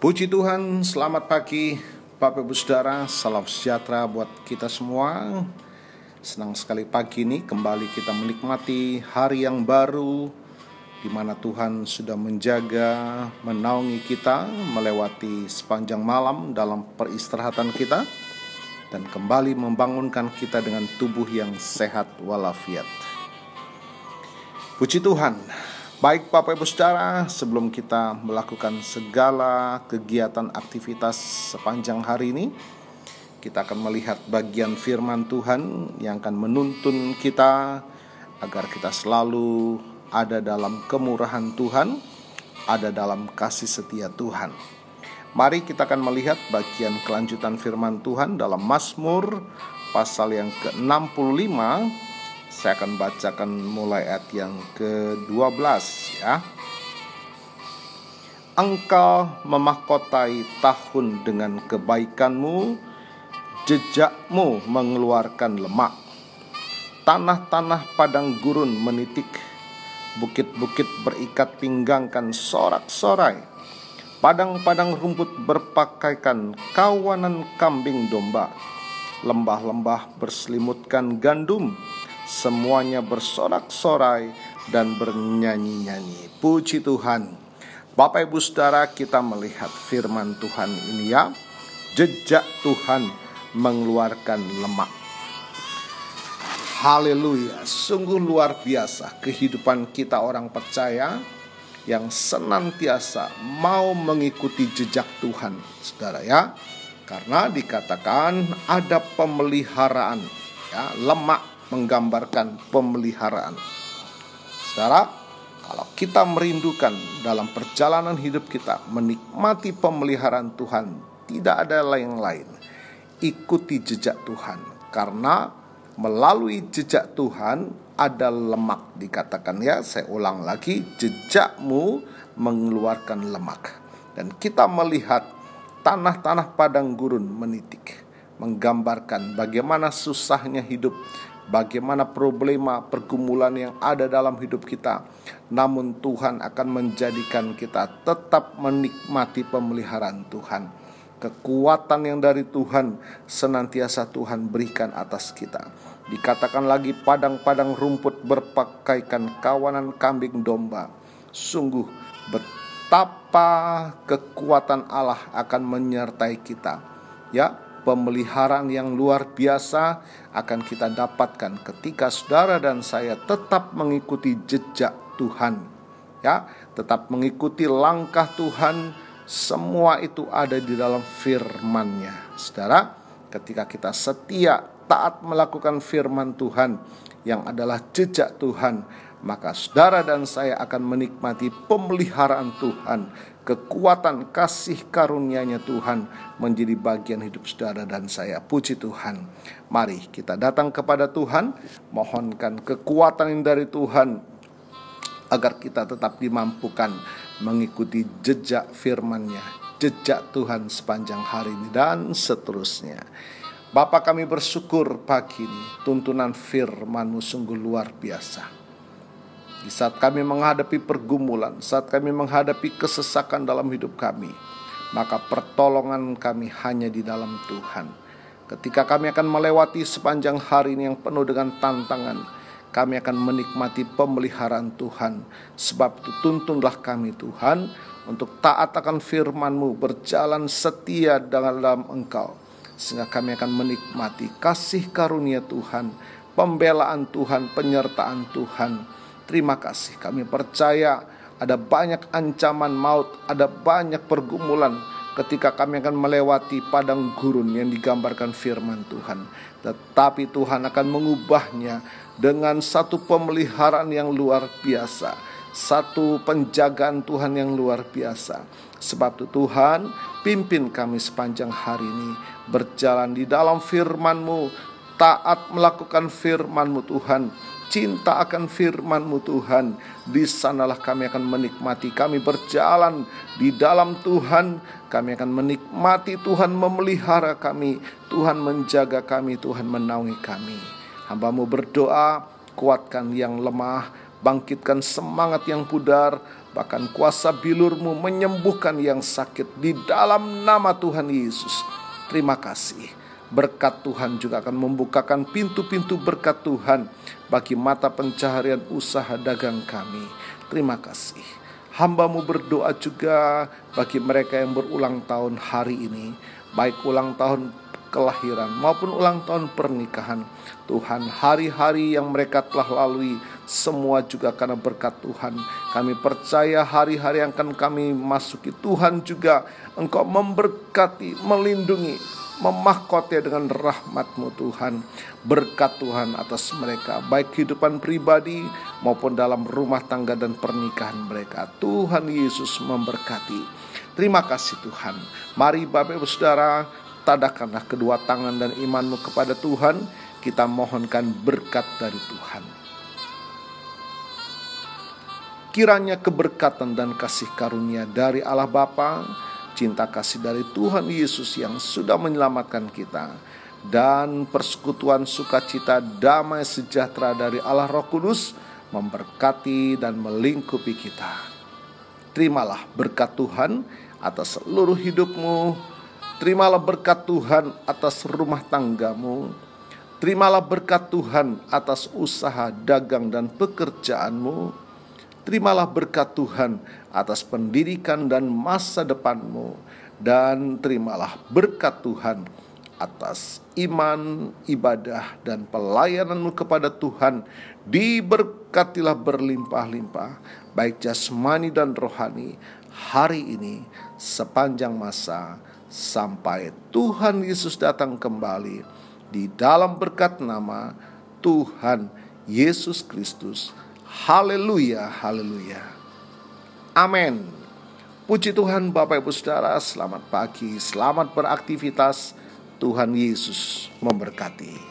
Puji Tuhan, selamat pagi Bapak Ibu Saudara, salam sejahtera buat kita semua. Senang sekali pagi ini kembali kita menikmati hari yang baru di mana Tuhan sudah menjaga, menaungi kita melewati sepanjang malam dalam peristirahatan kita dan kembali membangunkan kita dengan tubuh yang sehat walafiat. Puji Tuhan, Baik Bapak Ibu Saudara, sebelum kita melakukan segala kegiatan aktivitas sepanjang hari ini, kita akan melihat bagian firman Tuhan yang akan menuntun kita agar kita selalu ada dalam kemurahan Tuhan, ada dalam kasih setia Tuhan. Mari kita akan melihat bagian kelanjutan firman Tuhan dalam Mazmur pasal yang ke-65 saya akan bacakan mulai ayat yang ke-12 ya. Engkau memahkotai tahun dengan kebaikanmu, jejakmu mengeluarkan lemak. Tanah-tanah padang gurun menitik, bukit-bukit berikat pinggangkan sorak-sorai. Padang-padang rumput berpakaikan kawanan kambing domba. Lembah-lembah berselimutkan gandum semuanya bersorak-sorai dan bernyanyi-nyanyi. Puji Tuhan. Bapak Ibu Saudara, kita melihat firman Tuhan ini ya. Jejak Tuhan mengeluarkan lemak. Haleluya, sungguh luar biasa kehidupan kita orang percaya yang senantiasa mau mengikuti jejak Tuhan, Saudara ya. Karena dikatakan ada pemeliharaan ya, lemak menggambarkan pemeliharaan. Saudara, kalau kita merindukan dalam perjalanan hidup kita menikmati pemeliharaan Tuhan, tidak ada yang lain. Ikuti jejak Tuhan, karena melalui jejak Tuhan ada lemak dikatakan ya. Saya ulang lagi, jejakmu mengeluarkan lemak. Dan kita melihat tanah-tanah padang gurun menitik menggambarkan bagaimana susahnya hidup bagaimana problema pergumulan yang ada dalam hidup kita. Namun Tuhan akan menjadikan kita tetap menikmati pemeliharaan Tuhan. Kekuatan yang dari Tuhan senantiasa Tuhan berikan atas kita. Dikatakan lagi padang-padang rumput berpakaikan kawanan kambing domba. Sungguh betapa kekuatan Allah akan menyertai kita. Ya, pemeliharaan yang luar biasa akan kita dapatkan ketika saudara dan saya tetap mengikuti jejak Tuhan. Ya, tetap mengikuti langkah Tuhan, semua itu ada di dalam firman-Nya. Saudara, ketika kita setia taat melakukan firman Tuhan yang adalah jejak Tuhan, maka saudara dan saya akan menikmati pemeliharaan Tuhan kekuatan kasih karunia-Nya Tuhan menjadi bagian hidup saudara dan saya. Puji Tuhan. Mari kita datang kepada Tuhan, mohonkan kekuatan dari Tuhan agar kita tetap dimampukan mengikuti jejak firman-Nya, jejak Tuhan sepanjang hari ini dan seterusnya. Bapa kami bersyukur pagi ini tuntunan firman-Mu sungguh luar biasa. Di saat kami menghadapi pergumulan, saat kami menghadapi kesesakan dalam hidup kami, maka pertolongan kami hanya di dalam Tuhan. Ketika kami akan melewati sepanjang hari ini yang penuh dengan tantangan, kami akan menikmati pemeliharaan Tuhan. Sebab itu tuntunlah kami Tuhan untuk taat akan firman-Mu, berjalan setia dalam Engkau. Sehingga kami akan menikmati kasih karunia Tuhan, pembelaan Tuhan, penyertaan Tuhan Terima kasih, kami percaya ada banyak ancaman maut, ada banyak pergumulan ketika kami akan melewati padang gurun yang digambarkan firman Tuhan. Tetapi Tuhan akan mengubahnya dengan satu pemeliharaan yang luar biasa, satu penjagaan Tuhan yang luar biasa. Sebab itu Tuhan, pimpin kami sepanjang hari ini berjalan di dalam firman-Mu, taat melakukan firman-Mu Tuhan cinta akan firman-Mu Tuhan. Di sanalah kami akan menikmati, kami berjalan di dalam Tuhan, kami akan menikmati Tuhan memelihara kami, Tuhan menjaga kami, Tuhan menaungi kami. Hambamu berdoa, kuatkan yang lemah, bangkitkan semangat yang pudar, Bahkan kuasa bilurmu menyembuhkan yang sakit di dalam nama Tuhan Yesus. Terima kasih. Berkat Tuhan juga akan membukakan pintu-pintu berkat Tuhan bagi mata pencaharian usaha dagang kami. Terima kasih. Hambamu berdoa juga bagi mereka yang berulang tahun hari ini, baik ulang tahun kelahiran maupun ulang tahun pernikahan. Tuhan, hari-hari yang mereka telah lalui semua juga karena berkat Tuhan. Kami percaya hari-hari yang akan kami masuki Tuhan juga Engkau memberkati, melindungi, memahkoti dengan rahmatmu Tuhan. Berkat Tuhan atas mereka baik kehidupan pribadi maupun dalam rumah tangga dan pernikahan mereka. Tuhan Yesus memberkati. Terima kasih Tuhan. Mari Bapak Ibu Saudara tadakanlah kedua tangan dan imanmu kepada Tuhan. Kita mohonkan berkat dari Tuhan. Kiranya keberkatan dan kasih karunia dari Allah Bapa, cinta kasih dari Tuhan Yesus yang sudah menyelamatkan kita dan persekutuan sukacita damai sejahtera dari Allah Roh Kudus memberkati dan melingkupi kita. Terimalah berkat Tuhan atas seluruh hidupmu. Terimalah berkat Tuhan atas rumah tanggamu. Terimalah berkat Tuhan atas usaha dagang dan pekerjaanmu. Terimalah berkat Tuhan atas pendidikan dan masa depanmu dan terimalah berkat Tuhan atas iman, ibadah dan pelayananmu kepada Tuhan diberkatilah berlimpah-limpah baik jasmani dan rohani hari ini sepanjang masa sampai Tuhan Yesus datang kembali di dalam berkat nama Tuhan Yesus Kristus. Haleluya, haleluya. Amin. Puji Tuhan Bapak Ibu Saudara, selamat pagi, selamat beraktivitas. Tuhan Yesus memberkati.